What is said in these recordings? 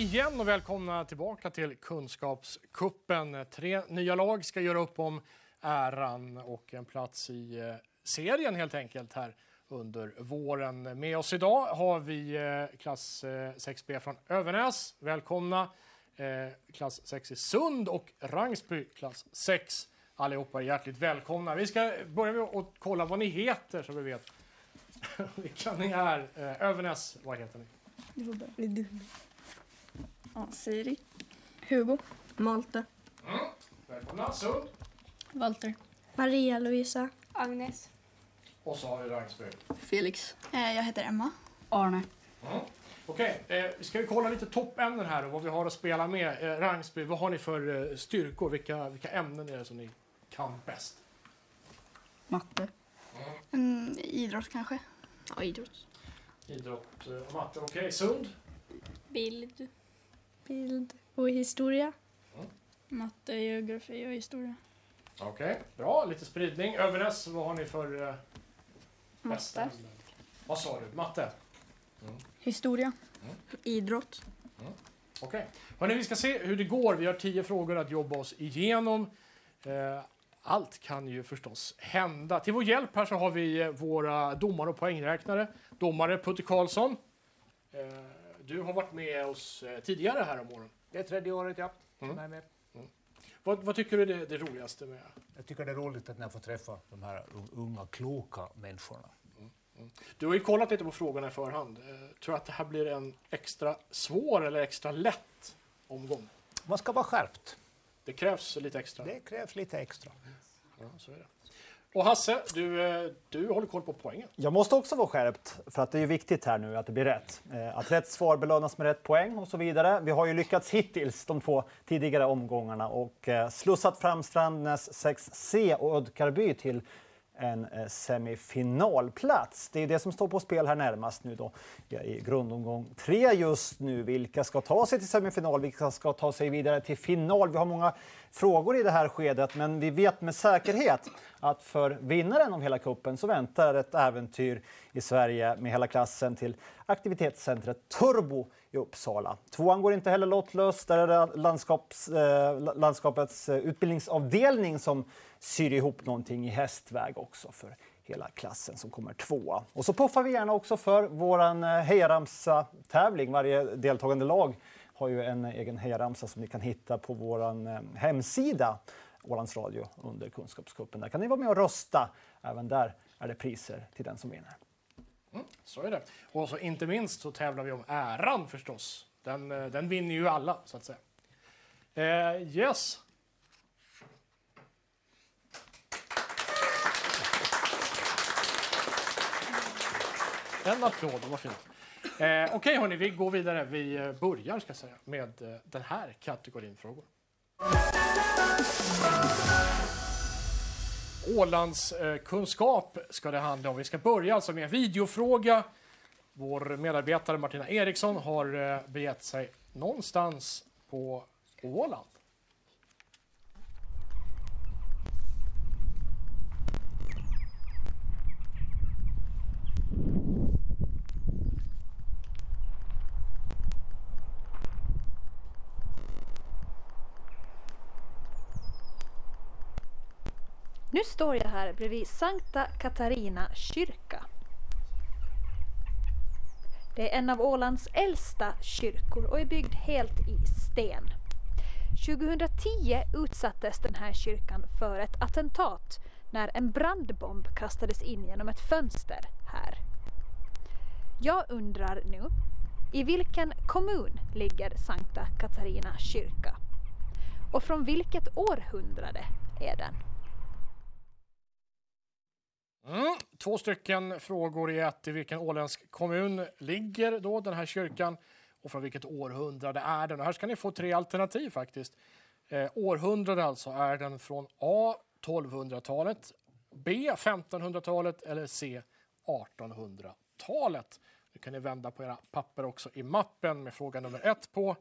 igen och välkomna tillbaka till Kunskapskuppen. Tre nya lag ska göra upp om äran och en plats i eh, serien helt enkelt här under våren. Med oss idag har vi eh, klass eh, 6B från Övernäs. Välkomna! Klass 6 i Sund och Rangsby klass 6. Allihopa hjärtligt välkomna. Vi ska börja med att kolla vad ni heter så vi vet vilka ni är. Övernäs, vad heter ni? Du får börja. Ja, Siri. Hugo. Malte. Mm. Välkomna, Sund. Walter. Maria-Louisa. Agnes. Och så har vi Rangsby. Felix. Eh, jag heter Emma. Arne. Mm. Okej, okay. eh, ska vi kolla lite toppämnen här och vad vi har att spela med. Eh, Rangsby, vad har ni för eh, styrkor? Vilka, vilka ämnen är det som ni kan bäst? Matte. Mm, idrott kanske? Ja, idrott. Idrott och matte. Okej, okay. Sund? Bild. Bild och historia. Matte, geografi och historia. Okej, bra. Lite spridning. Övernäs, vad har ni för eh, bästa Matte. Vad sa du? Matte? Historia. Idrott. Okej. Hörrni, vi ska se hur det går. Vi har tio frågor att jobba oss igenom. Eh, Allt kan ju förstås hända. Till vår hjälp här så har vi eh, våra domare och poängräknare. Domare Putte Karlsson. Eh, Du har varit med oss eh, tidigare här om morgonen. Det är tredje året, ja. Mm. Jag är med. Vad, vad tycker du är det, det roligaste med... Jag tycker det är roligt att jag får träffa de här unga, kloka människorna. Du har ju kollat lite på frågorna i förhand. Eh, Tror du att det här blir en extra svår eller extra lätt omgång? Man ska vara skärpt. Det krävs lite extra. Det krävs lite extra. Ja, så är det. Och Hasse, du, eh, du håller koll på poängen. Jag måste också vara skärpt, för att det är viktigt här nu att det blir rätt. Eh, att rätt svar belönas med rätt poäng och så vidare. Vi har ju lyckats hittills de två tidigare omgångarna och eh, slussat fram Strandnäs 6C och Ödkarby till en semifinalplats. Det är det som står på spel här närmast nu då i grundomgång tre just nu. Vilka ska ta sig till semifinal? Vilka ska ta sig vidare till final? Vi har många frågor i det här skedet, men vi vet med säkerhet att för vinnaren av hela kuppen så väntar ett äventyr i Sverige med hela klassen till aktivitetscentret Turbo i Uppsala. Tvåan går inte heller lottlös. Där är det landskaps, eh, landskapets eh, utbildningsavdelning som syr ihop någonting i hästväg också för hela klassen som kommer tvåa. Och så puffar vi gärna också för våran eh, hejaramsa-tävling. Varje deltagande lag har ju en egen hejaramsa som ni kan hitta på vår eh, hemsida Ålands Radio under Kunskapskuppen. Där kan ni vara med och rösta. Även där är det priser till den som vinner. Mm, så är det. Och så inte minst så tävlar vi om äran förstås. Den, eh, den vinner ju alla så att säga. Eh, yes. En applåd, vad fint. Eh, Okej hörni, vi går vidare. Vi eh, börjar ska jag säga, med eh, den här kategorin frågor. Ålands kunskap ska det handla om. Vi ska börja alltså med en videofråga. Vår medarbetare Martina Eriksson har eh, begett sig någonstans på Åland. Nu står jag här bredvid Sankta Katarina kyrka. Det är en av Ålands äldsta kyrkor och är byggd helt i sten. 2010 utsattes den här kyrkan för ett attentat när en brandbomb kastades in genom ett fönster här. Jag undrar nu, i vilken kommun ligger Sankta Katarina kyrka? Och från vilket århundrade är den? Mm. Två stycken frågor i ett. I vilken åländsk kommun ligger då den här kyrkan? Och från vilket århundrade är den? Och här ska ni få tre alternativ faktiskt. Eh, århundrade alltså. Är den från A. 1200-talet, B. 1500-talet eller C. 1800-talet? Nu kan ni vända på era papper också i mappen med fråga nummer ett på.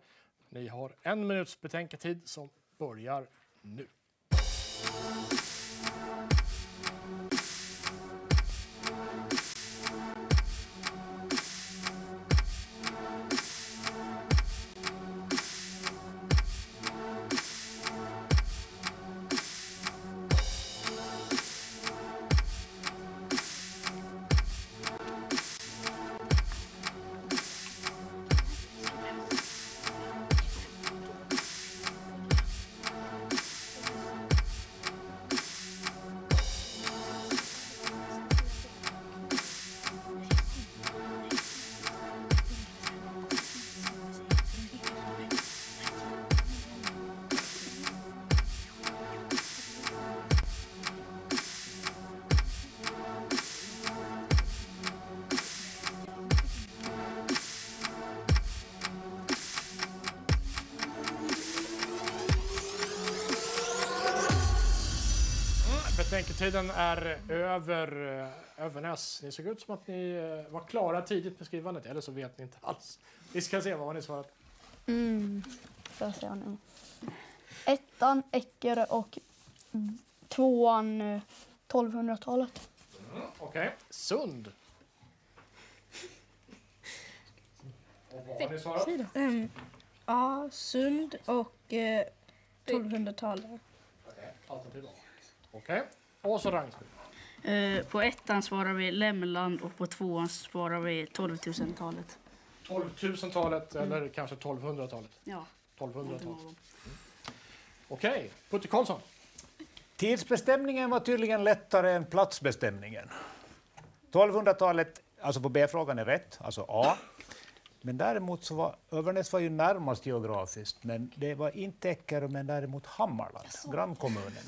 Ni har en minuts betänketid som börjar nu. Tiden är över. eh, Övernäs, ni såg ut som att ni eh, var klara tidigt med skrivandet, eller så vet ni inte alls. Vi ska se vad har ni svarat. Mm. Får jag säga nu. Ettan Eckerö och tvåan eh, 1200-talet. Okej, Sund. Och vad har ni svarat? Um, ja, Sund och eh, 1200-talet. Okej, alternativ A. Okej, och så Rangsby. Eh, på ettan svarar vi Lämland och på tvåan svarar vi 12 000-talet. 12 000-talet eller kanske 1200-talet? Ja. 1200-talet. Okej, Putte Karlsson. Tidsbestämningen var tydligen lättare än platsbestämningen. 1200-talet, alltså på B-frågan är rätt, alltså A. Men däremot så var Övernäs var ju närmast geografiskt, men det var inte Eckerö, men däremot Hammarland, grannkommunen.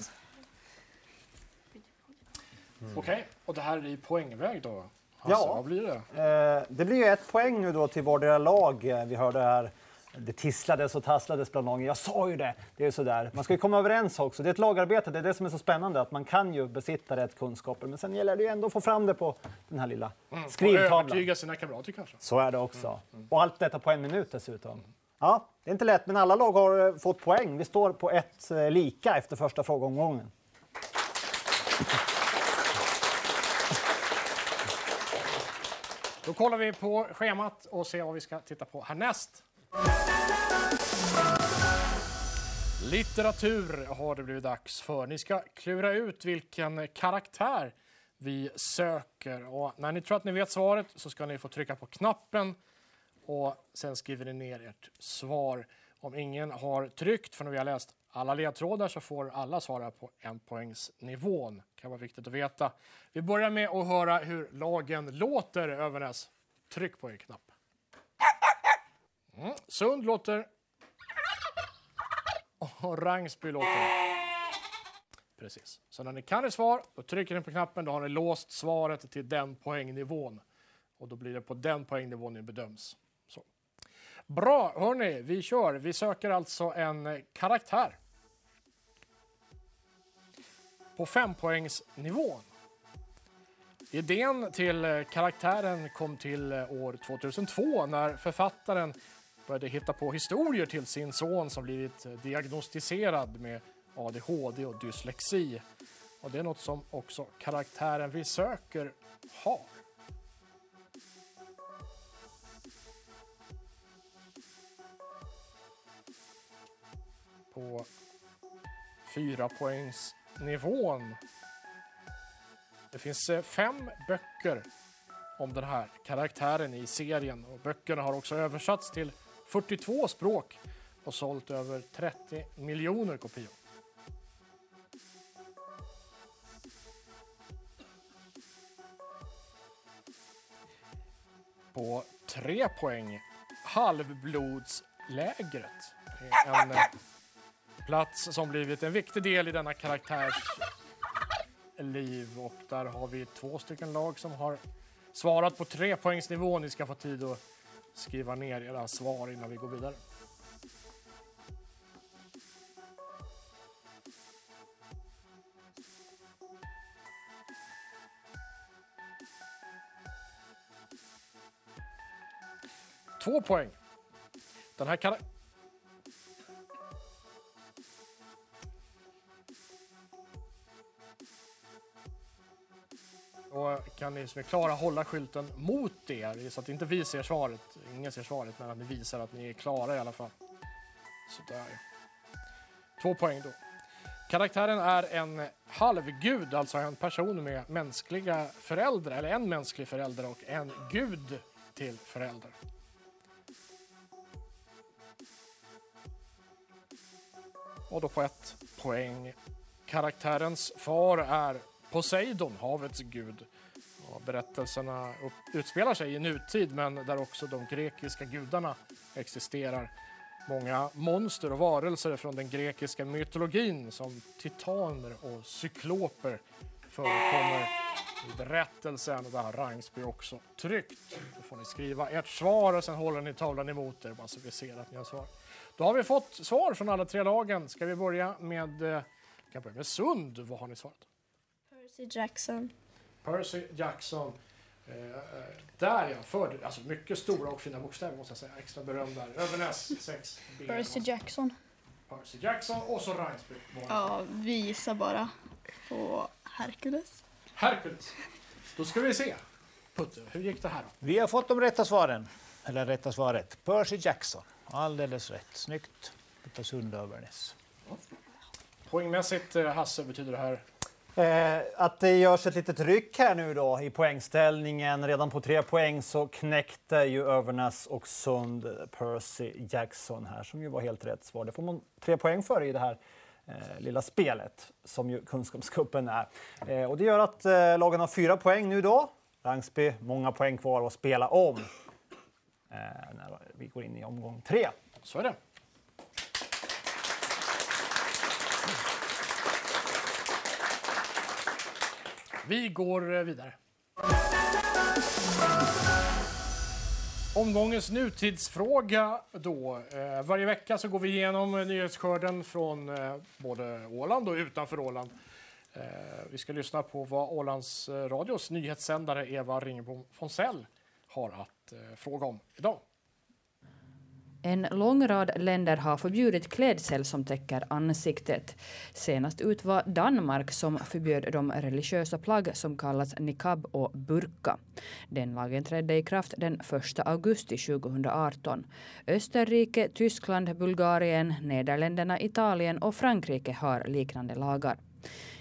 Okej, och det här är i poängväg då? Ja. Hasse, vad blir det? Eh, det blir ju ett poäng nu då till vardera lag. Eh, Vi hörde här, det tisslades och tasslades bland lagen. Jag sa ju det! Det är sådär. Man ska ju komma överens också. Det är ett lagarbete, det är det som är så spännande. Att man kan ju besitta rätt kunskaper, men sen gäller det ju ändå att få fram det på den här lilla Mm, Och skrivtavlan. övertyga sina kamrater kanske? Så är det också. Och allt detta på en minut dessutom. Ja, det är inte lätt, men alla lag har eh, fått poäng. Vi står på ett eh, lika efter första frågeomgången. Då kollar vi på schemat och ser vad vi ska titta på härnäst. Litteratur har det blivit dags för. Ni ska klura ut vilken karaktär vi söker. Och när ni tror att ni vet svaret så ska ni få trycka på knappen och sen skriver ni ner ert svar. Om ingen har tryckt, förrän vi har läst alla ledtrådar så får alla svara på en poängsnivån. Det kan vara viktigt att veta. Vi börjar med att höra hur lagen låter, Övernäs. Tryck på er knapp. Mm. Sund låter... Och Rangsby låter... Precis. Så när ni kan ett svar, då trycker ni på knappen. Då har ni låst svaret till den poängnivån. Och då blir det på den poängnivån ni bedöms. Så. Bra, hörni, vi kör. Vi söker alltså en karaktär. På fempoängsnivån. Idén till eh, karaktären kom till eh, år 2002 när författaren började hitta på historier till sin son som blivit eh, diagnostiserad med ADHD och dyslexi. Och det är något som också karaktären vi söker har. På fyra Nivån. Det finns eh, fem böcker om den här karaktären i serien och böckerna har också översatts till 42 språk och sålt över 30 miljoner kopior. På tre poäng, Halvblodslägret. Det är en eh, plats som blivit en viktig del i denna karaktärs liv och där har vi två stycken lag som har svarat på tre poängsnivå. Ni ska få tid att skriva ner era svar innan vi går vidare. Två poäng. Den här karaktären Och kan ni som är klara hålla skylten mot er så att inte vi ser svaret, ingen ser svaret, men att ni visar att ni är klara i alla fall. Sådär. Två poäng då. Karaktären är en halvgud, alltså en person med mänskliga föräldrar, eller en mänsklig förälder och en gud till förälder. Och då på ett poäng. Karaktärens far är Poseidon, havets gud. Och berättelserna utspelar sig i nutid men där också de grekiska gudarna existerar. Många monster och varelser från den grekiska mytologin som titaner och cykloper förekommer i berättelsen. Det där har Rangsby också tryckt. Då får ni skriva ert svar och sen håller ni tavlan emot er bara så vi ser att ni har svar. Då har vi fått svar från alla tre lagen. Ska vi börja med, eh, kan börja med Sund? Vad har ni svarat? Percy Jackson. Percy Jackson. Eh, eh, där ja, för, alltså mycket stora och fina bokstäver måste jag säga. Extra beröm där. Övernäs 6 B. Percy Jackson. Percy Jackson och så Reinsby. Ja, vi gissar bara på Hercules. Hercules. Då ska vi se. Putte, hur gick det här då? Vi har fått de rätta svaren. Eller rätta svaret. Percy Jackson. Alldeles rätt. Snyggt. Utav Sund Övernäs. Poängmässigt, eh, Hasse, betyder det här Eh, att det görs ett litet ryck här nu då i poängställningen. Redan på tre poäng så knäckte ju Övernäs och Sund Percy Jackson här som ju var helt rätt svar. Det får man tre poäng för i det här eh, lilla spelet som ju Kunskapskuppen är. Eh, och det gör att eh, lagen har fyra poäng nu då. Rangsby, många poäng kvar att spela om. Eh, när vi går in i omgång tre. Så är det. Vi går eh, vidare. Omgångens nutidsfråga då. Eh, varje vecka så går vi igenom eh, nyhetsskörden från eh, både Åland och utanför Åland. Eh, vi ska lyssna på vad Ålands eh, radios nyhetssändare Eva Ringbom Fonsell har att eh, fråga om idag. En lång rad länder har förbjudit klädsel som täcker ansiktet. Senast ut var Danmark som förbjöd de religiösa plagg som kallas niqab och burka. Den lagen trädde i kraft den 1 augusti 2018. Österrike, Tyskland, Bulgarien, Nederländerna, Italien och Frankrike har liknande lagar.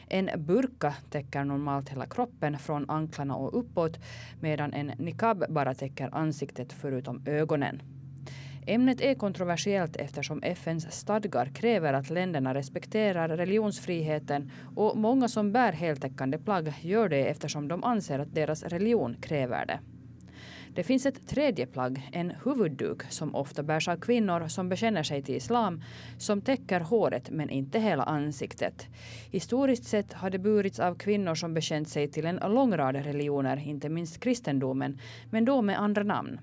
En burka täcker normalt hela kroppen från anklarna och uppåt medan en niqab bara täcker ansiktet förutom ögonen. Ämnet är kontroversiellt eftersom FNs stadgar kräver att länderna respekterar religionsfriheten och många som bär heltäckande plagg gör det eftersom de anser att deras religion kräver det. Det finns ett tredje plagg, en huvudduk, som ofta bärs av kvinnor som bekänner sig till islam, som täcker håret men inte hela ansiktet. Historiskt sett har det burits av kvinnor som bekänt sig till en lång rad religioner, inte minst kristendomen, men då med andra namn.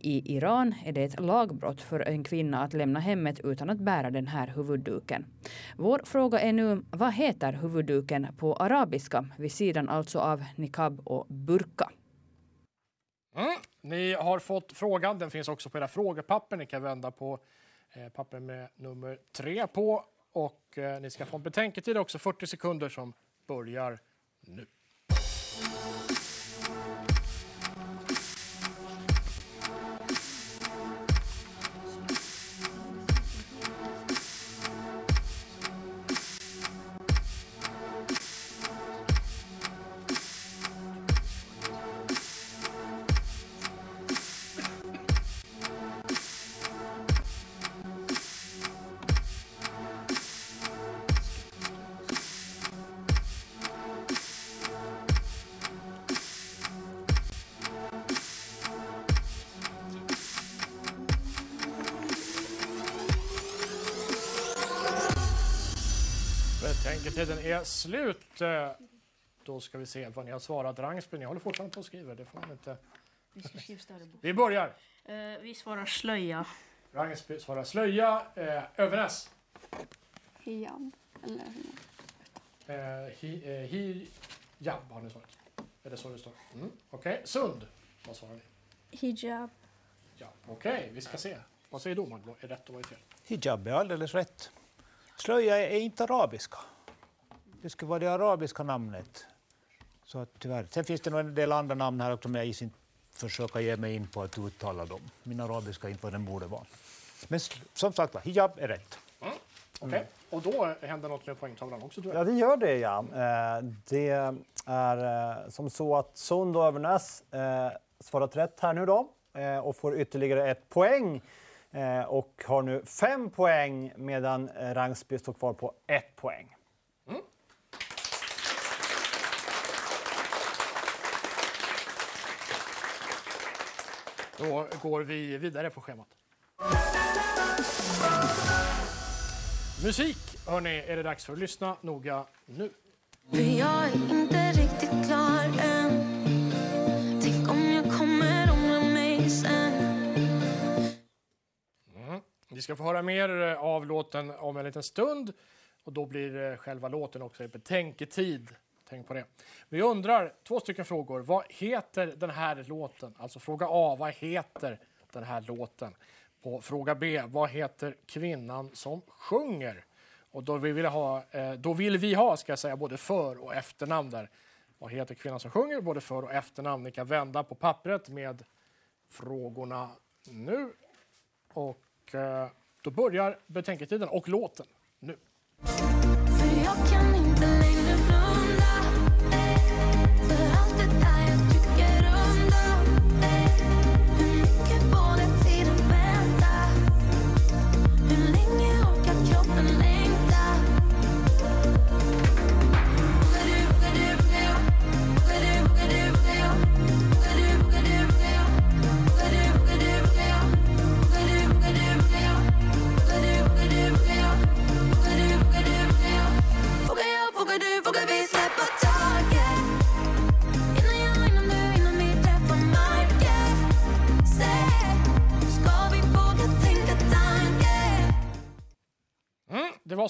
I Iran är det ett lagbrott för en kvinna att lämna hemmet utan att bära den här huvudduken. Vår fråga är nu, vad heter huvudduken på arabiska, vid sidan alltså av niqab och burka? Mm. Ni har fått frågan. Den finns också på era frågepapper. Ni kan vända på eh, papper med nummer tre på. Och eh, ni ska få en betänketid också, 40 sekunder, som börjar nu. Slut. Eh, Då ska vi se vad ni har svarat. Rangsby, ni håller fortfarande på och skriver. Det får man inte. Vi ska skriva större bok. Vi börjar. Eh, vi svarar slöja. Rangsby svarar slöja. Eh, Övernäs. Hijab. Eller Eh, hi, eh, hijab har ni svarat. Är det så det står? Mm. Okej. Sund. Vad svarar ni? Hijab. Ja. Okej, vi ska se. Vad säger domaren? Är rätt och vad är fel? Hijab är alldeles rätt. Slöja är inte arabiska. Det skulle vara det arabiska namnet. Så att tyvärr. Sen finns det nog en del andra namn här också, men jag gissar inte försöka ge mig in på att uttala dem. Min arabiska är inte vad den borde vara. Men som sagt hijab är rätt. Okej. Och då händer något med poängtavlan också. Ja, det gör det ja. Eh, Det är eh, som så att Sund och Övernäs eh, svarat rätt här nu då och får ytterligare ett poäng och har nu fem poäng medan Rangsby står kvar på ett poäng. Då går vi vidare på schemat. Musik, hörni, är det dags för. Lyssna noga nu. För jag är inte riktigt klar än Tänk om jag kommer ångra mig sen Mm. Vi ska få höra mer eh, av låten om en liten stund. Och då blir eh, själva låten också i betänketid. Tänk på det. Vi undrar två stycken frågor. Vad heter den här låten? Alltså fråga A, vad heter den här låten? På fråga B, vad heter kvinnan som sjunger? Och då vill vi ha, eh, då vill vi ha ska jag säga, både för och efternamn där. Vad heter kvinnan som sjunger? Både för och efternamn. Ni kan vända på pappret med frågorna nu. Och eh, då börjar betänketiden och låten nu.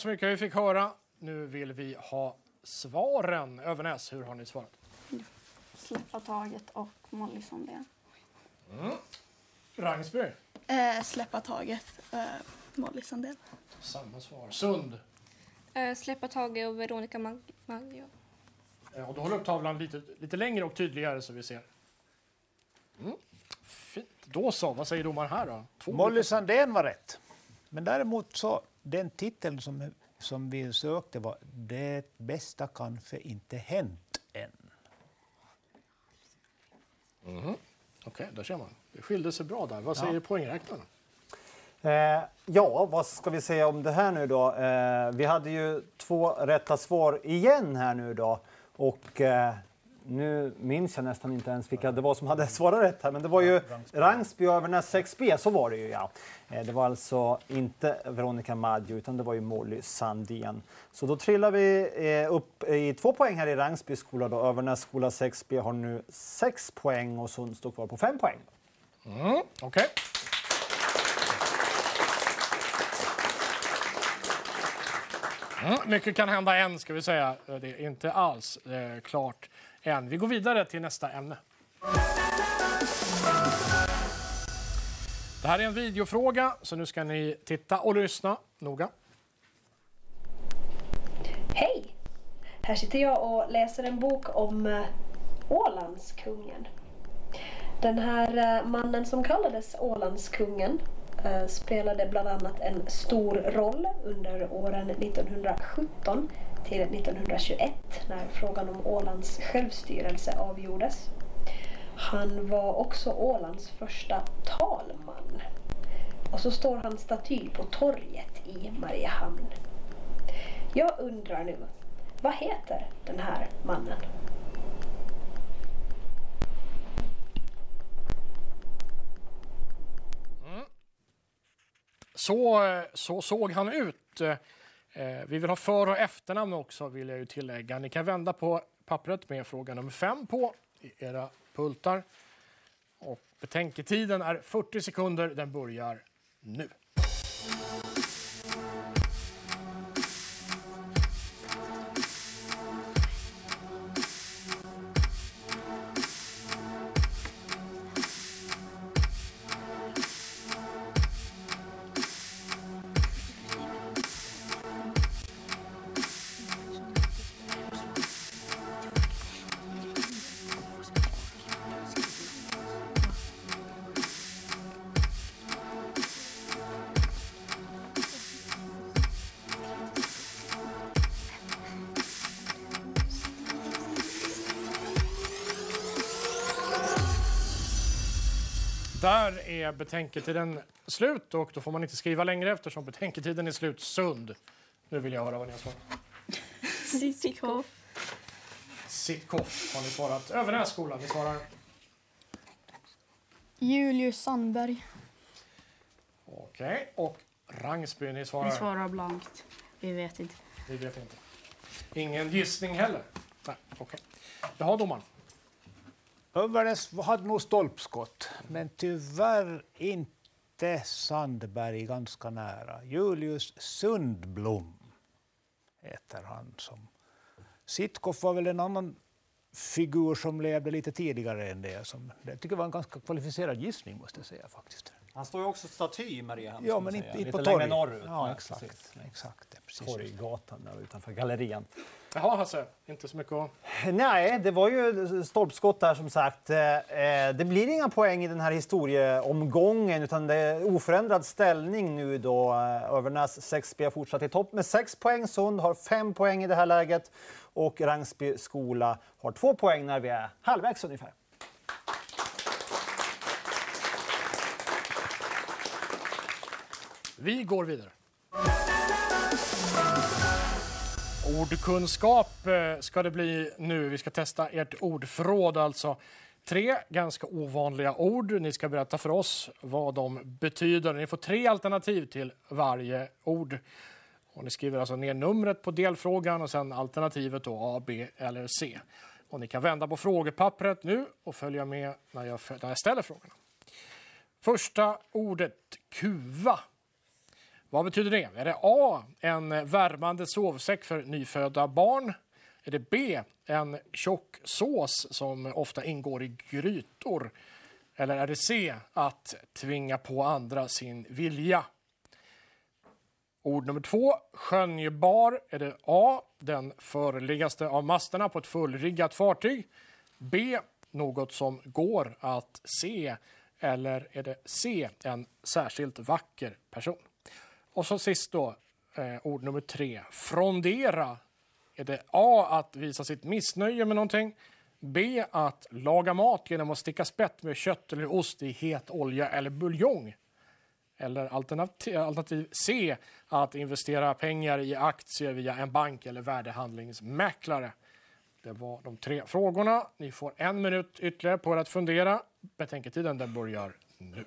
Så mycket vi fick höra. Nu vill vi ha svaren. Övernäs, hur har ni svarat? Släppa taget och Molly Sandén. Mm. Rangsby, Eh, släppa taget. Eh, Molly Sandén. samma svar. Sund, Eh, släppa taget och Veronica Mag- Maggio. Eh, och då håller upp tavlan lite, lite längre och tydligare så vi ser. Mm. Fint. Då så, vad säger domaren här då? Två Molly Sandén var rätt. Men däremot så, den titeln som, som vi sökte var Det bästa kanske inte hänt än. Mhm. Okej, där ser man. Det skilde sig bra där. Vad säger poängräknarna? Eh, ja, vad ska vi säga om det här nu då? Eh, vi hade ju två rätta svar igen här nu då. Och eh, nu minns jag nästan inte ens vilka det var som hade svarat rätt här. Men det var ju Rangsby och Övernäs 6B, så var det ju ja. Eh, det var alltså inte Veronica Maggio utan det var ju Molly Sandén. Så då trillar vi eh, upp i två poäng här i Rangsby skola då. Övernäs skola 6B har nu sex poäng och Sund står kvar på fem poäng. Mm. Okej. Mm, mycket kan hända än, ska vi säga. Det är inte alls eh, klart än. Vi går vidare till nästa ämne. Det här är en videofråga, så nu ska ni titta och lyssna noga. Hej! Här sitter jag och läser en bok om eh, Ålandskungen. Den här eh, mannen som kallades Ålandskungen eh, spelade bland annat en stor roll under åren 1917 till 1921 när frågan om Ålands självstyrelse avgjordes. Han var också Ålands första talman. Och så står han staty på torget i Mariehamn. Jag undrar nu, vad heter den här mannen? Mm. Så, så såg han ut. Eh, vi vill ha för och efternamn också, vill jag ju tillägga. Ni kan vända på pappret med fråga nummer fem på i era pultar. Och betänketiden är 40 sekunder. Den börjar nu. Betänketiden slut och då får man inte skriva längre eftersom betänketiden är slut. Sund. Nu vill jag höra vad ni har svarat. Sittkov. Sittkoff har ni svarat. Övernäs skola, ni svarar. Julius Sandberg. Okej. Och Rangsby, ni svarar. Vi svarar blankt. Vi vet inte. Vi vet inte. Ingen gissning heller? Nej, okej. Jaha, domaren. Övernäs hade nog stolpskott, men tyvärr inte Sandberg ganska nära. Julius Sundblom heter han som Sitkoff var väl en annan figur som levde lite tidigare än det. Som, det tycker jag var en ganska kvalificerad gissning måste jag säga faktiskt. Han står ju också staty i Mariehamn. Ja, men inte, inte Lite på längre torg. norrut. Ja, exakt. precis. exakt det, precis. Torggatan där utanför gallerian. Jaha, Hasse. Inte så mycket att... Nej, det var ju stolpskott där som sagt. Eh, eh, Det blir inga poäng i den här historieomgången utan det är oförändrad ställning nu då. Eh, Övernäs 6B har fortsatt i topp med 6 poäng. Sund har 5 poäng i det här läget och Rangsby skola har 2 poäng när vi är halvvägs ungefär. Vi går vidare. Ordkunskap eh, ska det bli nu. Vi ska testa ert ordförråd. Alltså tre ganska ovanliga ord. Ni ska berätta för oss vad de betyder. Ni får tre alternativ till varje ord. Och ni skriver alltså ner numret på delfrågan och sen alternativet då A, B eller C. Och ni kan vända på frågepappret nu och följa med när jag, när jag ställer frågorna. Första ordet kuva. Vad betyder det? Är det A. En värmande sovsäck för nyfödda barn? Är det B. En tjock sås som ofta ingår i grytor? Eller är det C. Att tvinga på andra sin vilja? Ord nummer två, skönjbar. Är det A. Den förligaste av masterna på ett fullriggat fartyg? B. Något som går att se? Eller är det C. En särskilt vacker person? Och så sist då, eh, ord nummer tre. Frondera. Är det A. Att visa sitt missnöje med någonting? B. Att laga mat genom att sticka spett med kött eller ost i het olja eller buljong? Eller alternativ, alternativ C. Att investera pengar i aktier via en bank eller värdehandlingsmäklare. Det var de tre frågorna. Ni får en minut ytterligare på er att fundera. Betänketiden den börjar nu.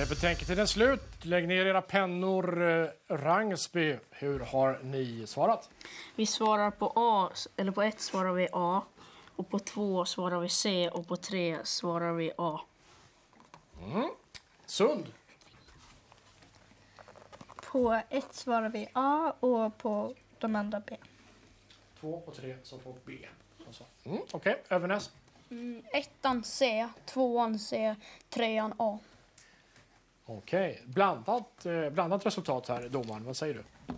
Är betänketiden slut. Lägg ner era pennor. Eh, Rangsby, hur har ni svarat? Vi svarar på A, eller på ett svarar vi A. Och på två svarar vi C och på tre svarar vi A. Mm. Sund. På ett svarar vi A och på de andra B. Två och tre som får B. Alltså. Mm. Okej, Övernäs. Mm, ettan C, tvåan C, trean A. Okej, blandat, eh, blandat resultat här, domaren. Vad säger du?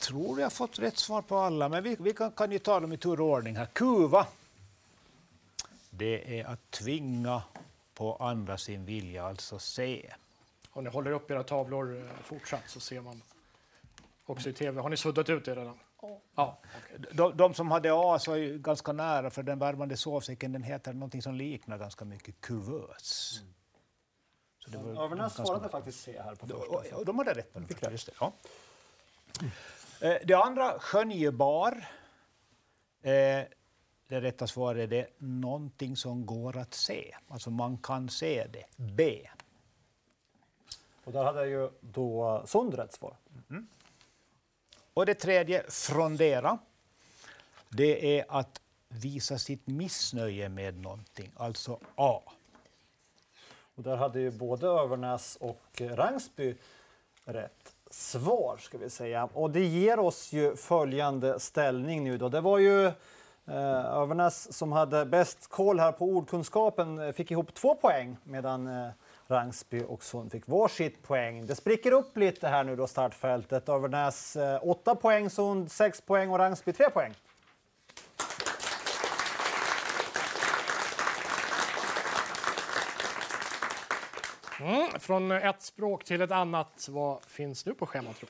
tror jag har fått rätt svar på alla, men vi, vi kan, kan ju ta dem i tur och ordning här. Kuva. Det är att tvinga på andra sin vilja, alltså se. Om ni håller upp era tavlor eh, fortsatt så ser man också i tv. Har ni suddat ut det redan? Ja. De, de som hade A så är ju ganska nära, för den värmande sovsäcken den heter någonting som liknar ganska mycket kuvös. Så det var ganska svarade faktiskt C här på första. De hade rätt på den första, just det. Ja. Eh, Det andra, skönjebar. Eh, Det rätta svaret är det någonting som går att se. Alltså man kan se det. B. Och där hade ju då Sund rätt svar. Och det tredje, frondera. Det är att visa sitt missnöje med någonting, alltså A. Och där hade ju både Övernäs och Rangsby rätt svar ska vi säga. Och det ger oss ju följande ställning nu då. Det var ju eh, Övernäs som hade bäst koll här på ordkunskapen, eh, fick ihop två poäng medan eh, Rangsby och Sund fick varsitt poäng. Det spricker upp lite här nu då startfältet. Övernäs eh, 8 poäng, Sund 6 poäng och Rangsby 3 poäng. Mm, från ett språk till ett annat. Vad finns nu på schemat? Tro?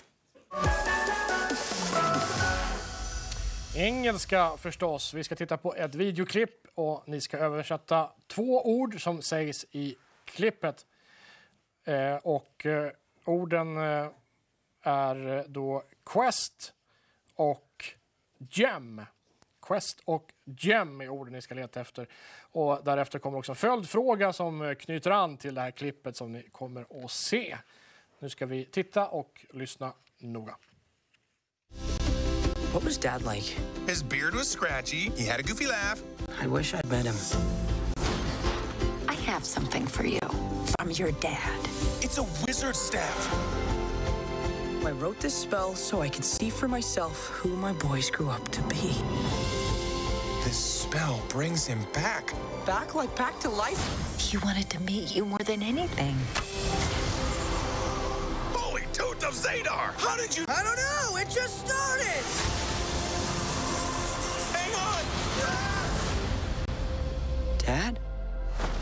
Engelska förstås. Vi ska titta på ett videoklipp och ni ska översätta två ord som sägs i klippet. Eh, och eh, orden eh, är då Quest och Gem. Quest och Gem är orden ni ska leta efter. Och därefter kommer också en följdfråga som knyter an till det här klippet som ni kommer att se. Nu ska vi titta och lyssna noga. What was Dad like? His beard was scratchy. He had a goofy laugh. I wish I'd met him. I have something for you from your dad. It's a wizard staff. I wrote this spell so I could see for myself who my boys grew up to be. This spell brings him back. Back like back to life? He wanted to meet you more than anything. Holy tooth of Zadar! How did you? I don't know. It just started. Hang on! Dad?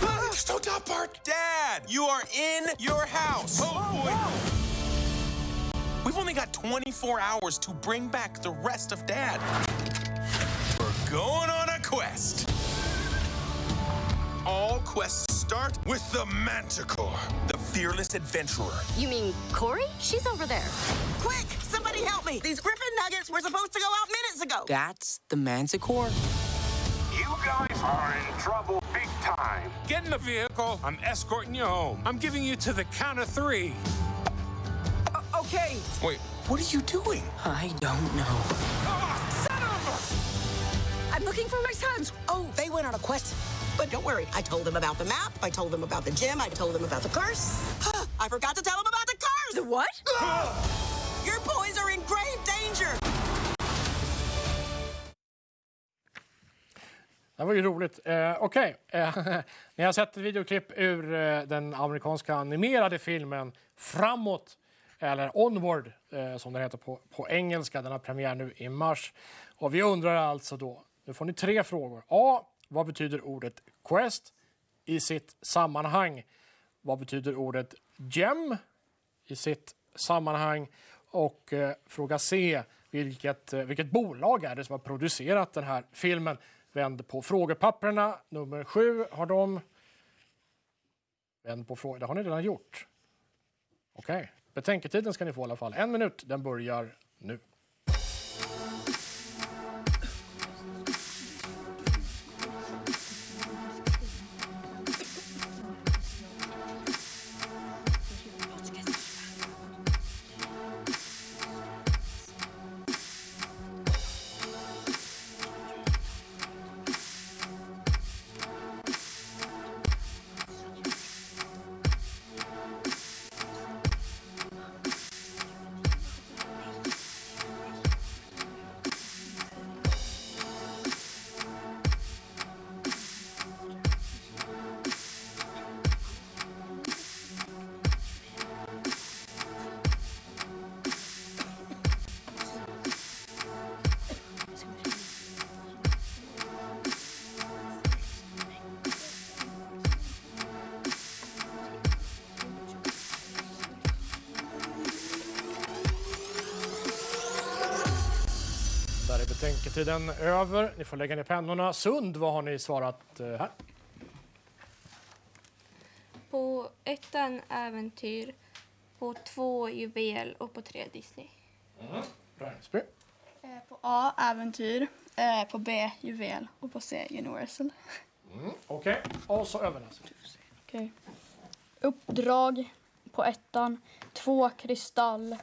Ah, Stop top part! Dad, you are in your house. Oh boy! We've only got 24 hours to bring back the rest of Dad. Quests start with the Manticore, the fearless adventurer. You mean Corey? She's over there. Quick! Somebody help me! These Griffin nuggets were supposed to go out minutes ago! That's the Manticore? You guys are in trouble big time. Get in the vehicle. I'm escorting you home. I'm giving you to the count of three. Okay! Wait, what are you doing? I don't know. Ah, I'm looking for my sons! Oh, they went on a quest. But don't worry, I told them about the map, I told them about the gym, I told them about the curse. I forgot to tell them about the curse! The what? Your boys are in grave danger! Det var ju roligt. Eh, Okej, eh, ni har sett ett videoklipp ur eh, den amerikanska animerade filmen Framåt, eller Onward eh, som den heter på, på engelska. Den har premiär nu i mars. Och vi undrar alltså då, nu får ni tre frågor. A. Vad betyder ordet Quest i sitt sammanhang? Vad betyder ordet Gem i sitt sammanhang? Och eh, fråga C. Vilket, eh, vilket bolag är det som har producerat den här filmen? Vänd på frågepapperna. Nummer sju har de. Vänd på frågan. Det har ni redan gjort. Okej. Betänketiden ska ni få i alla fall. En minut. Den börjar nu. Är betänketiden över. Ni får lägga ner pennorna. Sund, vad har ni svarat eh, här? På ettan äventyr, på två juvel och på tre Disney. Rangsby. Eh, På A, äventyr. Eh, På B, juvel. Och på C, Universal. Mm, Okej, och så Övernäs. Okej. Uppdrag på ettan. Två kristall.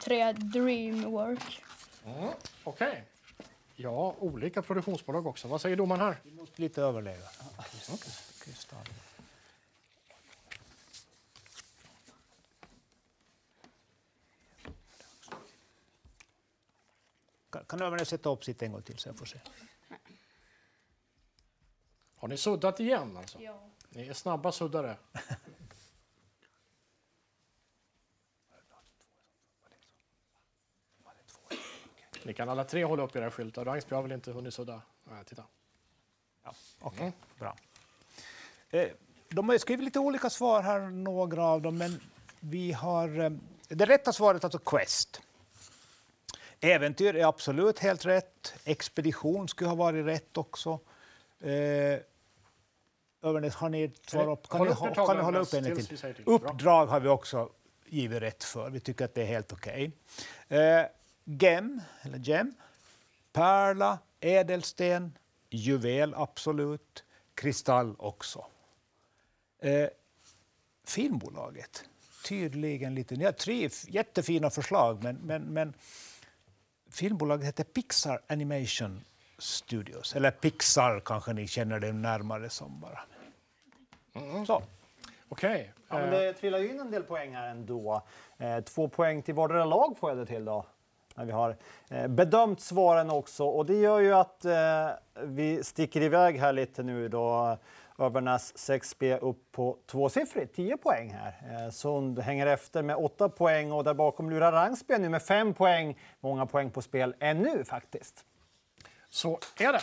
Tre dreamwork. Mm, Okej. Ja, olika produktionsbolag också. Vad säger domaren här? Vi måste lite. Kristall. Kan- Kan Övernäs sätta upp sitt en gång till så jag får se? Har ni suddat igen alltså? Ja. Ni är snabba suddare. Ni kan alla tre hålla upp era skyltar. Rangsby har väl inte hunnit sudda? Nej, titta. Okej, bra. Eh, De har skrivit lite olika svar här, några av dem, men vi har... eh, Det rätta svaret är alltså Quest. Äventyr är absolut helt rätt. Expedition skulle ha varit rätt också. Eh, Övernäs, har ni ett svar upp? Kan, ni, ett tag, kan ni hålla upp en till? Uppdrag har vi också givit rätt för. Vi tycker att det är helt okej. Eh, gem, eller gem, pärla, ädelsten, juvel absolut, kristall också. Eh, filmbolaget, tydligen lite... Ni har tre jättefina förslag, men, men, men filmbolaget heter Pixar Animation Studios. Eller Pixar kanske ni känner det närmare som bara. Så. Okej. Ja, men det trillar ju in en del poäng här ändå. Eh, två poäng till vardera lag får jag det till då. När vi har eh, bedömt svaren också och det gör ju att eh, vi sticker iväg här lite nu då. Övernäs 6B upp på tvåsiffrigt, 10 poäng här. Eh, Sund hänger efter med 8 poäng och där bakom lurar Rangsby nu med 5 poäng. Många poäng på spel ännu faktiskt. Så är det.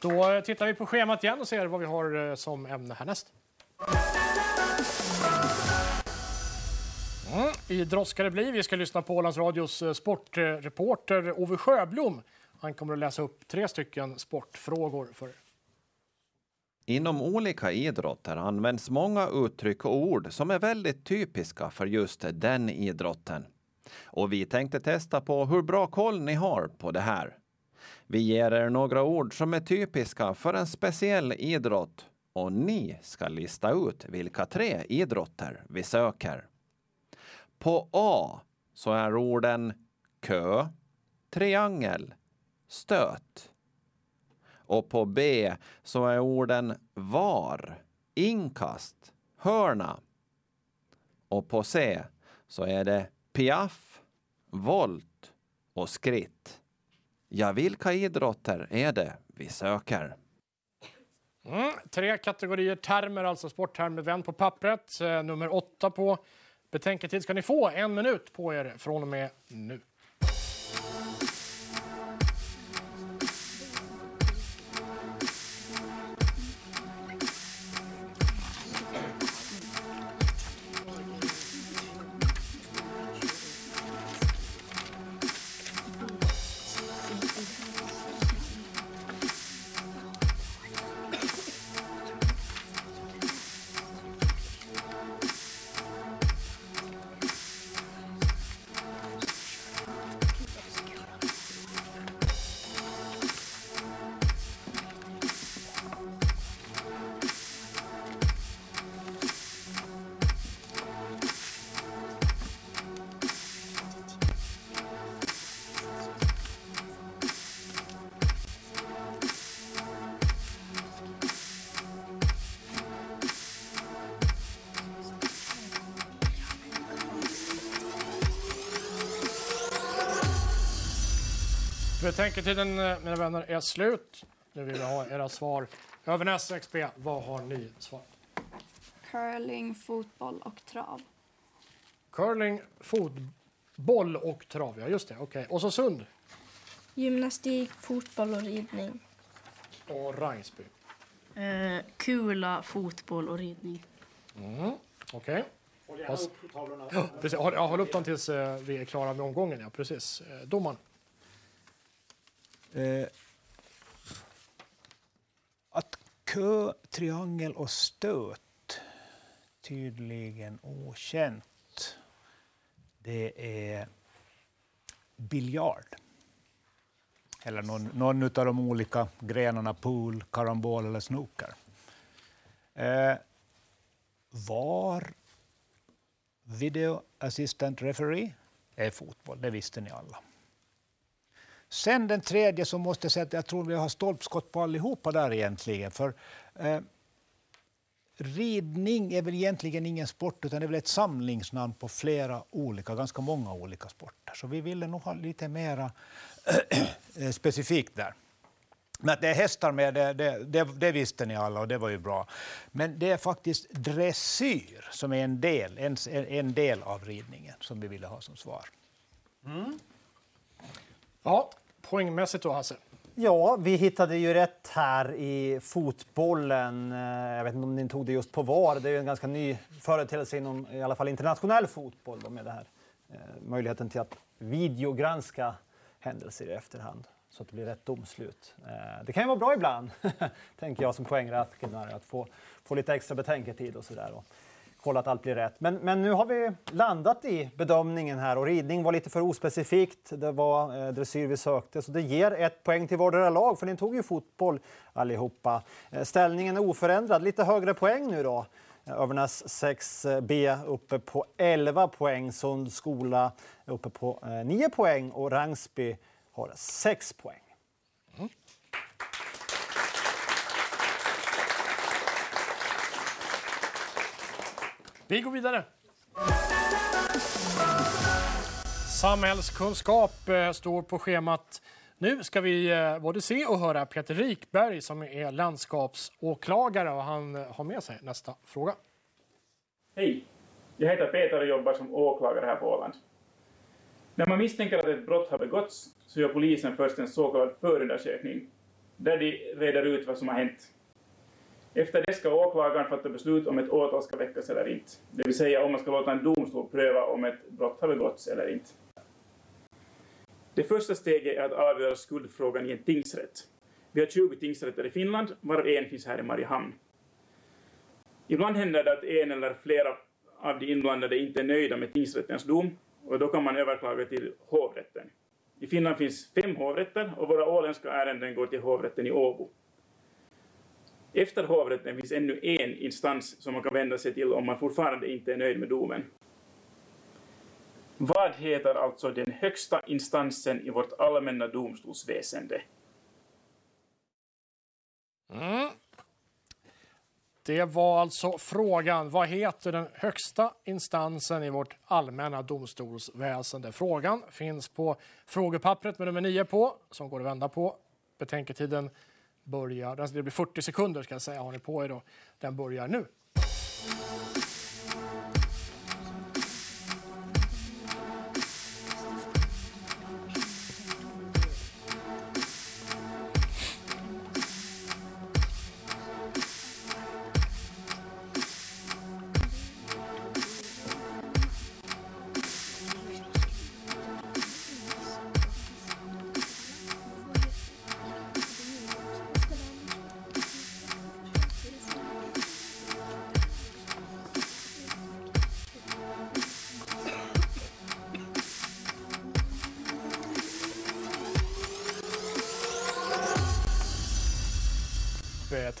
Då tittar vi på schemat igen och ser vad vi har eh, som ämne härnäst. Mm, I droska det blir. Vi ska lyssna på Ålands Radios eh, sportreporter Ove Sjöblom. Han kommer att läsa upp tre stycken sportfrågor för er. Inom olika idrotter används många uttryck och ord som är väldigt typiska för just den idrotten. Och vi tänkte testa på hur bra koll ni har på det här. Vi ger er några ord som är typiska för en speciell idrott och ni ska lista ut vilka tre idrotter vi söker. På A så är orden kö, triangel, stöt. Och på B så är orden var, inkast, hörna. Och på C så är det piaff, volt och skritt. Ja, vilka idrotter är det vi söker? Mm, tre kategorier termer, alltså sporttermer. Vänd på pappret. Eh, nummer åtta på betänketid ska ni få. En minut på er från och med nu. Betänketiden, eh, mina vänner, är slut. Nu vill vi ha era svar. Övernäs XP, vad har ni svarat? Curling, fotboll och trav. Curling, fotboll och trav. Ja, just det. Okej. Och så Sund Gymnastik, fotboll och ridning. och Rangsby. Eh, kula, fotboll och ridning. Mm. Okej. Håll gärna upp tavlorna. Ja, precis. Håll, ja, håll upp dem tills eh, vi är klara med omgången. Ja, precis. Eh, domaren. Eh, att kö, triangel och stöt, tydligen okänt. Det är biljard. Eller någon, någon av de olika grenarna pool, karambol eller snooker. Eh, var video assistant referee är fotboll, det visste ni alla. Sen den tredje så måste jag säga att jag tror vi har stolpskott på allihopa där egentligen. För eh, ridning är väl egentligen ingen sport utan det är väl ett samlingsnamn på flera olika, ganska många olika sporter. Så vi ville nog ha lite mera eh, specifikt där. Men att det är hästar med, det, det, det, det visste ni alla och det var ju bra. Men det är faktiskt dressyr som är en del, en, en del av ridningen som vi ville ha som svar. Ja, poängmässigt då Hasse. Ja, vi hittade ju rätt här i fotbollen. Eh, jag vet inte om ni tog det just på VAR. Det är ju en ganska ny företeelse inom i alla fall internationell fotboll då, med det här. Eh, möjligheten till att videogranska händelser i efterhand så att det blir rätt domslut. Eh, det kan ju vara bra ibland, tänker jag som poängräknare, att få, få lite extra betänketid och sådär. Kolla att allt blir rätt. Men, men nu har vi landat i bedömningen här och ridning var lite för ospecifikt. Det var eh, dressyr vi sökte, så det ger ett poäng till vardera lag för ni tog ju fotboll allihopa. Eh, Ställningen är oförändrad, lite högre poäng nu då. Övernäs 6B eh, uppe på 11 poäng, Sund skola uppe på eh, 9 poäng och Rangsby har 6 poäng. Vi går vidare. Samhällskunskap eh, står på schemat. Nu ska vi eh, både se och höra Peter Rikberg som är landskapsåklagare och han eh, har med sig nästa fråga. Hej! Jag heter Peter och jobbar som åklagare här på Åland. När man misstänker att ett brott har begåtts så gör polisen först en så kallad förundersökning, där de reder ut vad som har hänt. Efter det ska åklagaren fatta beslut om ett åtal ska väckas eller inte, det vill säga om man ska låta en domstol pröva om ett brott har begåtts eller inte. Det första steget är att avgöra skuldfrågan i en tingsrätt. Vi har 20 tingsrätter i Finland, varav en finns här i Mariehamn. Ibland händer det att en eller flera av de inblandade inte är nöjda med tingsrättens dom och då kan man överklaga till hovrätten. I Finland finns fem hovrätter och våra åländska ärenden går till hovrätten i Åbo. Efter hovrätten finns ännu en instans som man kan vända sig till om man fortfarande inte är nöjd med domen. Vad heter alltså den högsta instansen i vårt allmänna domstolsväsende? Mm. Det var alltså frågan. Vad heter den högsta instansen i vårt allmänna domstolsväsende? Frågan finns på frågepappret med nummer 9 på, som går att vända på. Betänketiden börjar, alltså det blir 40 sekunder ska jag säga, har ni på er då. Den börjar nu.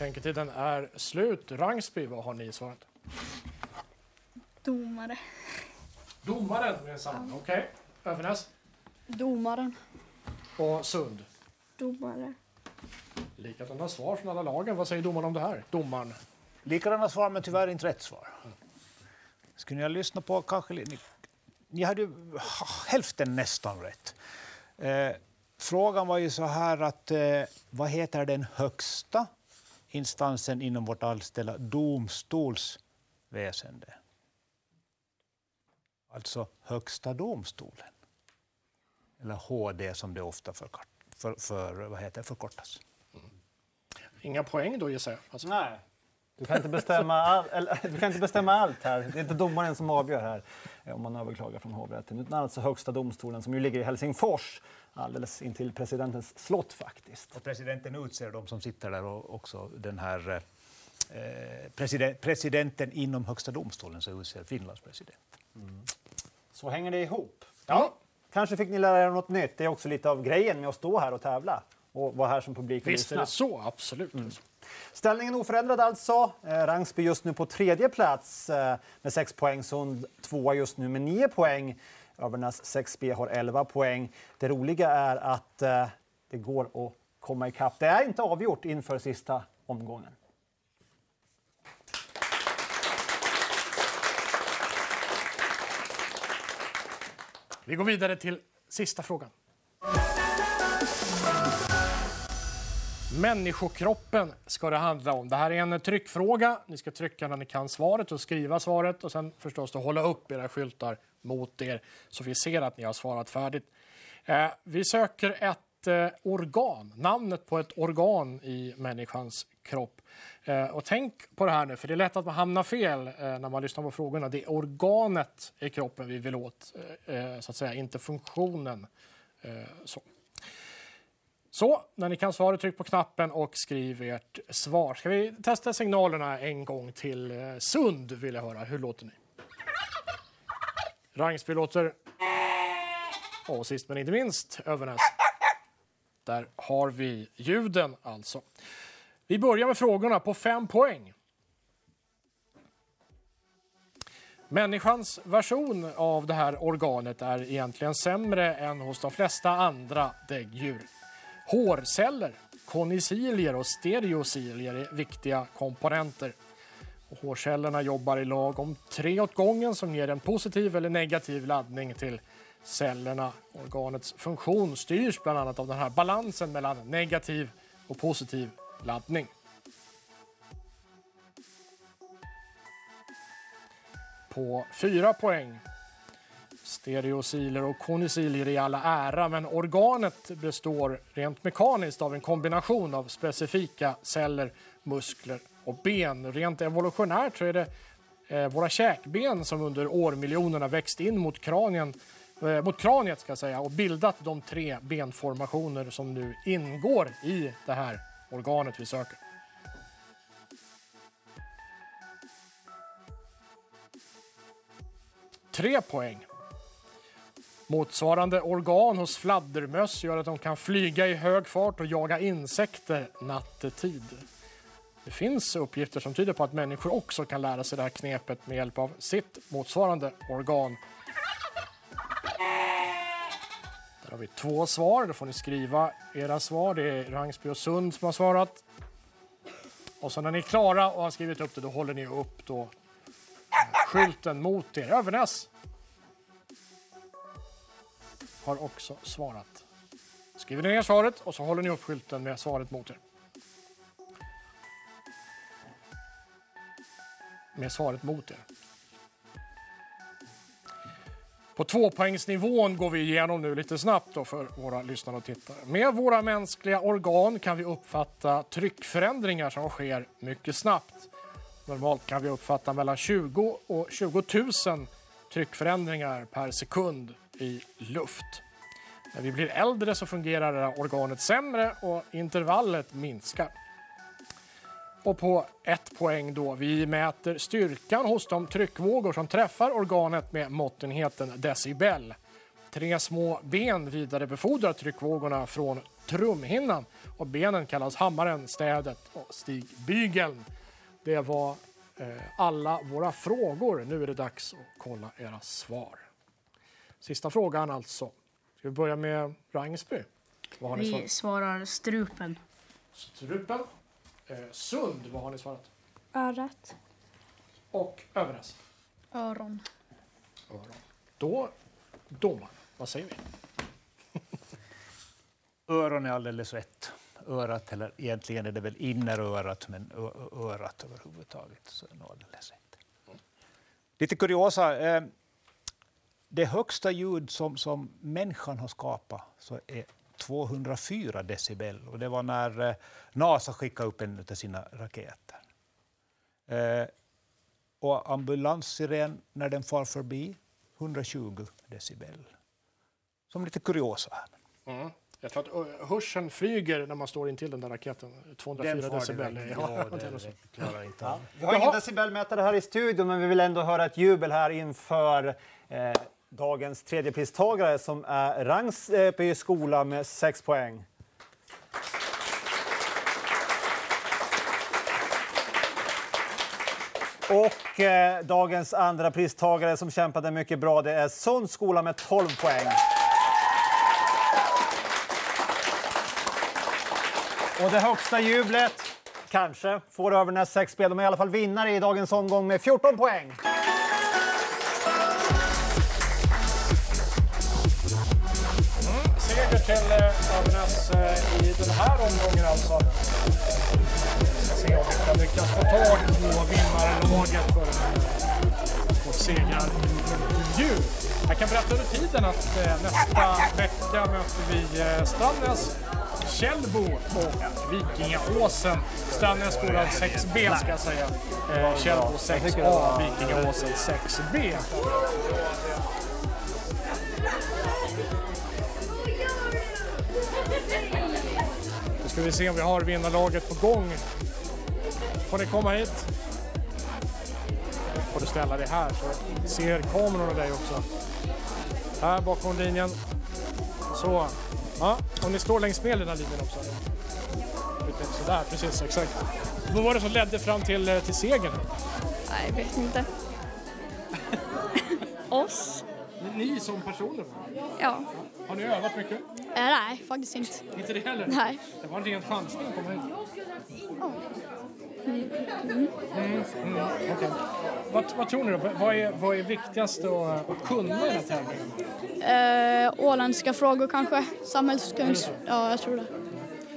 Betänketiden är slut. Rangsby, vad har ni svarat? Domare. Domaren minsann. Okej. Övernäs Domaren. och Sund. Domare. Likadana svar från alla lagen. Vad säger domaren om det här? Domaren. Likadana svar, men tyvärr inte rätt svar. Skulle ni ha lyssnat på kanske... Ni, ni hade ju hälften nästan rätt. Eh, frågan var ju så här att eh, vad heter den högsta instansen inom vårt allställa domstolsväsende? Alltså Högsta domstolen. Eller HD som det ofta förkort, för, för, vad heter, förkortas. Inga poäng då gissar jag. Alltså. Nej. Du kan, inte bestämma all, eller, du kan inte bestämma allt här. Det är inte domaren som avgör här eh, om man överklagar från hovrätten. Utan alltså Högsta domstolen som ju ligger i Helsingfors alldeles intill presidentens slott faktiskt. Och presidenten utser de som sitter där och också den här eh, president, presidenten inom Högsta domstolen så utser Finlands president. Så hänger det ihop. Ja. Kanske fick ni lära er något nytt. Det är också lite av grejen med att stå här och tävla och vara här som publik. Visst så, absolut. Ställningen oförändrad alltså. Eh, Rangsby just nu på tredje plats eh, med 6 poäng. Sund tvåa just nu med 9 poäng. Övernas 6B har 11 poäng. Det roliga är att eh, det går att komma ikapp. Det är inte avgjort inför sista omgången. Vi går vidare till sista frågan. Människokroppen ska det handla om. Det här är en tryckfråga. Ni ska trycka när ni kan svaret och skriva svaret och sen förstås då hålla upp era skyltar mot er så vi ser att ni har svarat färdigt. Eh, vi söker ett eh, organ, namnet på ett organ i människans kropp. Eh, och tänk på det här nu, för det är lätt att man hamnar fel eh, när man lyssnar på frågorna. Det är organet i kroppen vi vill åt, eh, eh, så att säga, inte funktionen. Så. Så, när ni kan svara, tryck på knappen och skriv ert svar. Ska vi testa signalerna en gång till? Eh, Sund vill jag höra. Hur låter ni? Rangsby låter... Och sist men inte minst, Övernäs. Där har vi ljuden alltså. Vi börjar med frågorna på fem poäng. Människans version av det här organet är egentligen sämre än hos de flesta andra däggdjur. Hårceller, konicilier och stereocilier är viktiga komponenter. Och hårcellerna jobbar i lag om tre åt gången som ger en positiv eller negativ laddning till cellerna. Organets funktion styrs bland annat av den här balansen mellan negativ och positiv laddning. På fyra poäng. Stereosiler och konisiler i alla ära, men organet består rent mekaniskt av en kombination av specifika celler, muskler och ben. Rent evolutionärt så är det eh, våra käkben som under årmiljonerna växt in mot, kranien, eh, mot kraniet ska jag säga, och bildat de tre benformationer som nu ingår i det här organet vi söker. Tre poäng. Motsvarande organ hos fladdermöss gör att de kan flyga i hög fart och jaga insekter nattetid. Det finns uppgifter som tyder på att människor också kan lära sig det här knepet med hjälp av sitt motsvarande organ. Där har vi två svar. Då får ni skriva era svar. Det är Rangsby och Sund som har svarat. Och så när ni är klara och har skrivit upp det, då håller ni upp då skylten mot er. Övernäs har också svarat. Skriver ni ner svaret och så håller ni upp skylten med svaret mot er. Med svaret mot er. På tvåpoängsnivån går vi igenom nu lite snabbt då för våra lyssnare och tittare. Med våra mänskliga organ kan vi uppfatta tryckförändringar som sker mycket snabbt. Normalt kan vi uppfatta mellan 20 och 20 000 tryckförändringar per sekund i luft. När vi blir äldre så fungerar det här organet sämre och intervallet minskar. Och på ett poäng då, vi mäter styrkan hos de tryckvågor som träffar organet med måttenheten decibel. Tre små ben vidarebefordrar tryckvågorna från trumhinnan och benen kallas hammaren, städet och stigbygeln. Det var eh, alla våra frågor. Nu är det dags att kolla era svar. Sista frågan alltså. Ska vi börja med Rangsby? Vad har ni Vi svarat? svarar strupen. Strupen. Eh, Sund, vad har ni svarat? Örat. Och Övernäs? Öron. Öron. Då, domaren, vad säger vi? Öron är alldeles rätt. Örat, eller egentligen är det väl innerörat, men örat överhuvudtaget. Så är det alldeles rätt. Lite kuriosa. Eh, det högsta ljud som, som människan har skapat så är 204 decibel. Och det var när eh, NASA skickade upp en av sina raketer. Eh, och ambulanssiren, när den far förbi, 120 decibel. Som lite kuriosa här. Mm. Jag tror att ö, hörseln flyger när man står intill den där raketen. 204 Den far decibel. iväg. Ja, det det klarar inte Ja, vi har ingen decibelmätare här i studion, men vi vill ändå höra ett jubel här inför eh, dagens tredjepristagare som är Rangsby skola med sex poäng. Och eh, dagens andra pristagare som kämpade mycket bra, det är Sunds skola med 12 poäng. Och det högsta jublet, kanske, får Övernäs sex spel. De är i alla fall vinnare i dagens omgång med 14 poäng. Oss i den här omgången alltså. Vi ska se om vi kan lyckas få tag på vinnarlaget för vårt segrarintervju. Jag kan berätta under tiden att eh, nästa vecka möter vi eh, Strandnäs, Källbo och Vikingaåsen. Strandnäs skolan 6B ska jag säga. Eh, Källbo 6A, Vikingaåsen 6B. Ska vi se om vi har vinnarlaget på gång. Får ni komma hit? Får du ställa dig här så ser kamerorna dig också. Här bakom linjen. Så. Ja, och ni står längs med den här linjen också. Sådär, precis, exakt. Vad var det som ledde fram till, eh, till segern? Nej, jag vet inte. Oss? Ni som personer? Ja. Har ni övat mycket? Äh, nej, faktiskt inte. Inte det heller? Nej. Det var en ren chansning att komma hit. Mm. Mm. Mm, mm, vad, vad tror ni då? Vad är, vad är viktigast att, att kunna i den här tävlingen? Eh, åländska frågor kanske? Samhällskunskap? Ja, jag tror det.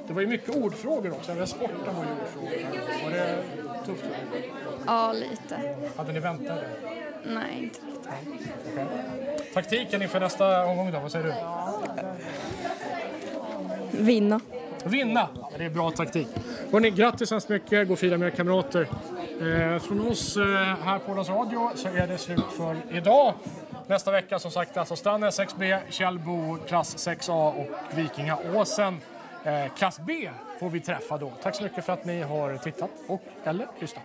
Det var ju mycket ordfrågor också. Även sporten var ju ordfrågor. Var det tufft? Ja, lite. Hade ni väntat er? Nej, inte riktigt. Okej. Taktiken inför nästa omgång då, vad säger du? Vinna. Vinna! Det är bra taktik. Hörrni, grattis så hemskt mycket. Gå och fira med era kamrater. Eh, från oss eh, här på Ålands Radio så är det slut för idag. Nästa vecka som sagt alltså Strandnäs 6B, Källbo klass 6A och Vikingaåsen eh, klass B får vi träffa då. Tack så mycket för att ni har tittat och eller lyssnat.